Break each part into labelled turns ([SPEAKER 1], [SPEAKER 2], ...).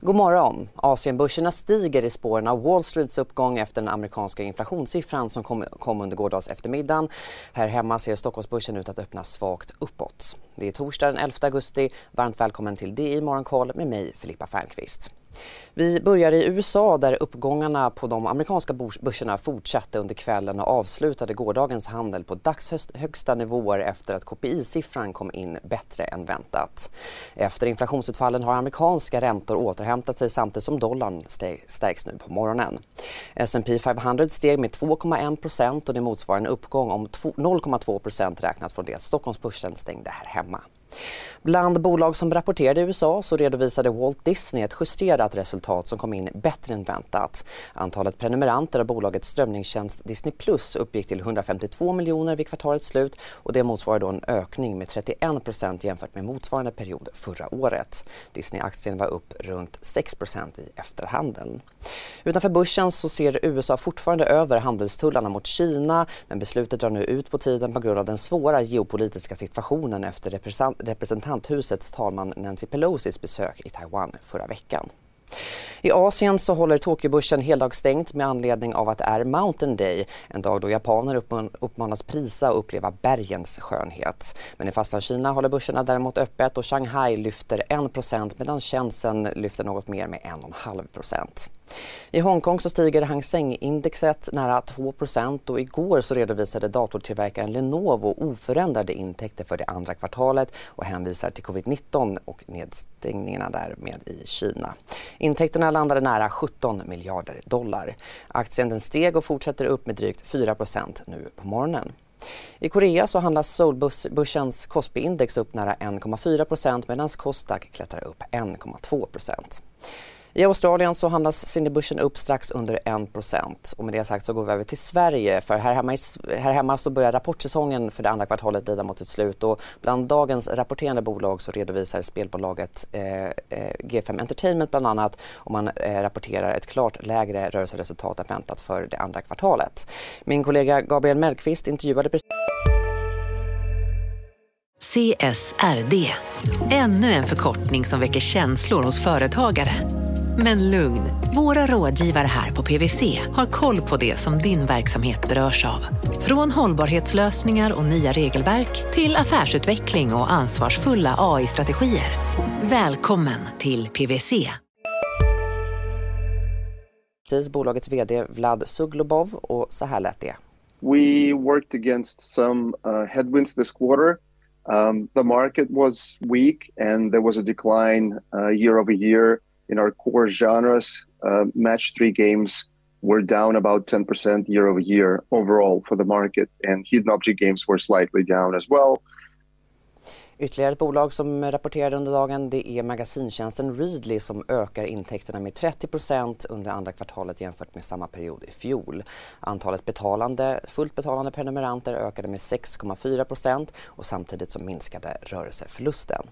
[SPEAKER 1] God morgon! Asienbörserna stiger i spåren av Wall Streets uppgång efter den amerikanska inflationssiffran som kom, kom under gårdags eftermiddag. Här hemma ser Stockholmsbörsen ut att öppna svagt uppåt. Det är torsdag den 11 augusti. Varmt välkommen till DI Morgonkoll med mig Filippa Fernqvist. Vi börjar i USA där uppgångarna på de amerikanska börserna fortsatte under kvällen och avslutade gårdagens handel på dagshögsta nivåer efter att KPI-siffran kom in bättre än väntat. Efter inflationsutfallen har amerikanska räntor återhämtat sig samtidigt som dollarn stärks nu på morgonen. S&P 500 steg med 2,1% och det motsvarar en uppgång om 0,2% räknat från det att Stockholmsbörsen stängde här hemma. Bland bolag som rapporterade i USA så redovisade Walt Disney ett justerat resultat som kom in bättre än väntat. Antalet prenumeranter av bolagets strömningstjänst Disney Plus uppgick till 152 miljoner vid kvartalets slut och det motsvarar då en ökning med 31 procent jämfört med motsvarande period förra året. Disney-aktien var upp runt 6 procent i efterhandeln. Utanför börsen så ser USA fortfarande över handelstullarna mot Kina men beslutet drar nu ut på tiden på grund av den svåra geopolitiska situationen efter representanthusets talman Nancy Pelosis besök i Taiwan förra veckan. I Asien så håller Tokyobörsen heldagsstängt med anledning av att det är Mountain Day, en dag då japaner uppmanas prisa och uppleva bergens skönhet. Men i Fastlandskina håller börserna däremot öppet och Shanghai lyfter 1 medan Shenzhen lyfter något mer med 1,5 i Hongkong så stiger Hang Seng-indexet nära 2% och igår så redovisade datortillverkaren Lenovo oförändrade intäkter för det andra kvartalet och hänvisar till covid-19 och nedstängningarna därmed i Kina. Intäkterna landade nära 17 miljarder dollar. Aktien den steg och fortsätter upp med drygt 4% nu på morgonen. I Korea så handlas Seoulbörsens Kospi-index upp nära 1,4% medan Kosdaq klättrar upp 1,2 i Australien så handlas Sydneybörsen upp strax under 1 och med det sagt så går vi över till Sverige för här hemma, i, här hemma så börjar rapportsäsongen för det andra kvartalet lida mot sitt slut och bland dagens rapporterande bolag så redovisar spelbolaget eh, eh G5 Entertainment bland annat och man eh, rapporterar ett klart lägre rörelseresultat än väntat för det andra kvartalet. Min kollega Gabriel Mellqvist intervjuade precis
[SPEAKER 2] CSRD, ännu en förkortning som väcker känslor hos företagare. Men lugn, våra rådgivare här på PWC har koll på det som din verksamhet berörs av. Från hållbarhetslösningar och nya regelverk till affärsutveckling och ansvarsfulla AI-strategier. Välkommen till PWC.
[SPEAKER 1] Bolagets VD Vlad Suglobov och så här lät det.
[SPEAKER 3] We worked against some uh, headwinds this quarter. Um, the market was weak and there was a decline uh, year over year in our core genres, uh, match three games were down about 10% year over year overall for the market, and hidden object games were slightly down as well.
[SPEAKER 1] Ytterligare ett bolag som rapporterade under dagen det är magasintjänsten Readly som ökar intäkterna med 30% under andra kvartalet jämfört med samma period i fjol. Antalet betalande, fullt betalande prenumeranter ökade med 6,4% och samtidigt så minskade rörelseförlusten.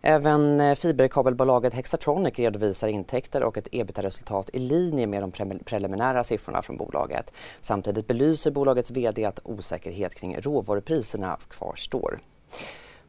[SPEAKER 1] Även eh, fiberkabelbolaget Hexatronic redovisar intäkter och ett ebitda-resultat i linje med de pre preliminära siffrorna från bolaget. Samtidigt belyser bolagets VD att osäkerhet kring råvarupriserna kvarstår.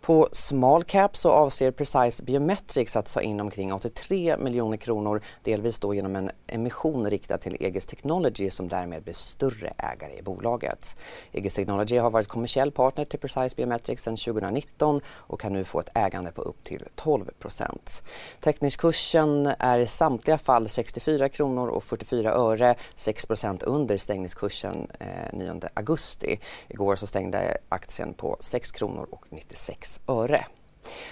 [SPEAKER 1] På small cap så avser Precise Biometrics att ta in omkring 83 miljoner kronor delvis då genom en emission riktad till EGs Technology som därmed blir större ägare i bolaget. EGs Technology har varit kommersiell partner till Precise Biometrics sedan 2019 och kan nu få ett ägande på upp till 12 procent. Teckningskursen är i samtliga fall 64 kronor och 44 öre, 6 procent under stängningskursen eh, 9 augusti. Igår så stängde aktien på 6 kronor och 96 öre.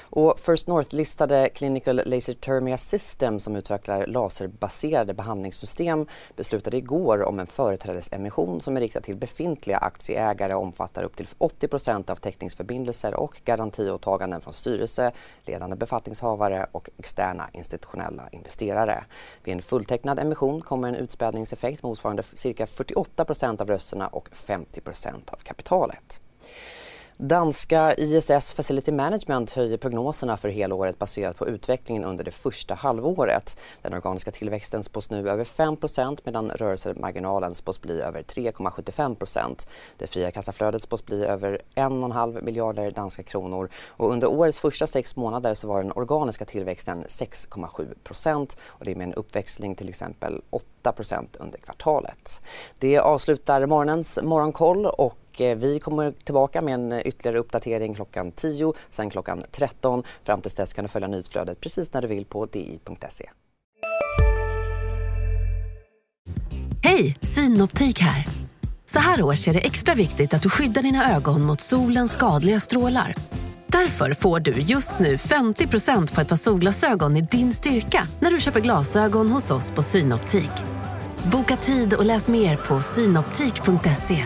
[SPEAKER 1] Och First North-listade Clinical Laser Thermia System som utvecklar laserbaserade behandlingssystem beslutade igår om en företrädesemission som är riktad till befintliga aktieägare och omfattar upp till 80% av teckningsförbindelser och garantiåtaganden från styrelse, ledande befattningshavare och externa institutionella investerare. Vid en fulltecknad emission kommer en utspädningseffekt motsvarande cirka 48% av rösterna och 50% av kapitalet. Danska ISS Facility Management höjer prognoserna för helåret baserat på utvecklingen under det första halvåret. Den organiska tillväxten spås nu över 5% medan rörelsemarginalen spås bli över 3,75% Det fria kassaflödet spås bli över 1,5 miljarder danska kronor och under årets första sex månader så var den organiska tillväxten 6,7% och det är med en uppväxling till exempel 8% under kvartalet. Det avslutar morgonens morgonkoll och Eh, vi kommer tillbaka med en eh, ytterligare uppdatering klockan 10, sen klockan 13. Fram till dess kan du följa nyhetsflödet precis när du vill på di.se.
[SPEAKER 4] Hej, Synoptik här. Så här års är det extra viktigt att du skyddar dina ögon mot solens skadliga strålar. Därför får du just nu 50% på ett par solglasögon i din styrka när du köper glasögon hos oss på Synoptik. Boka tid och läs mer på synoptik.se.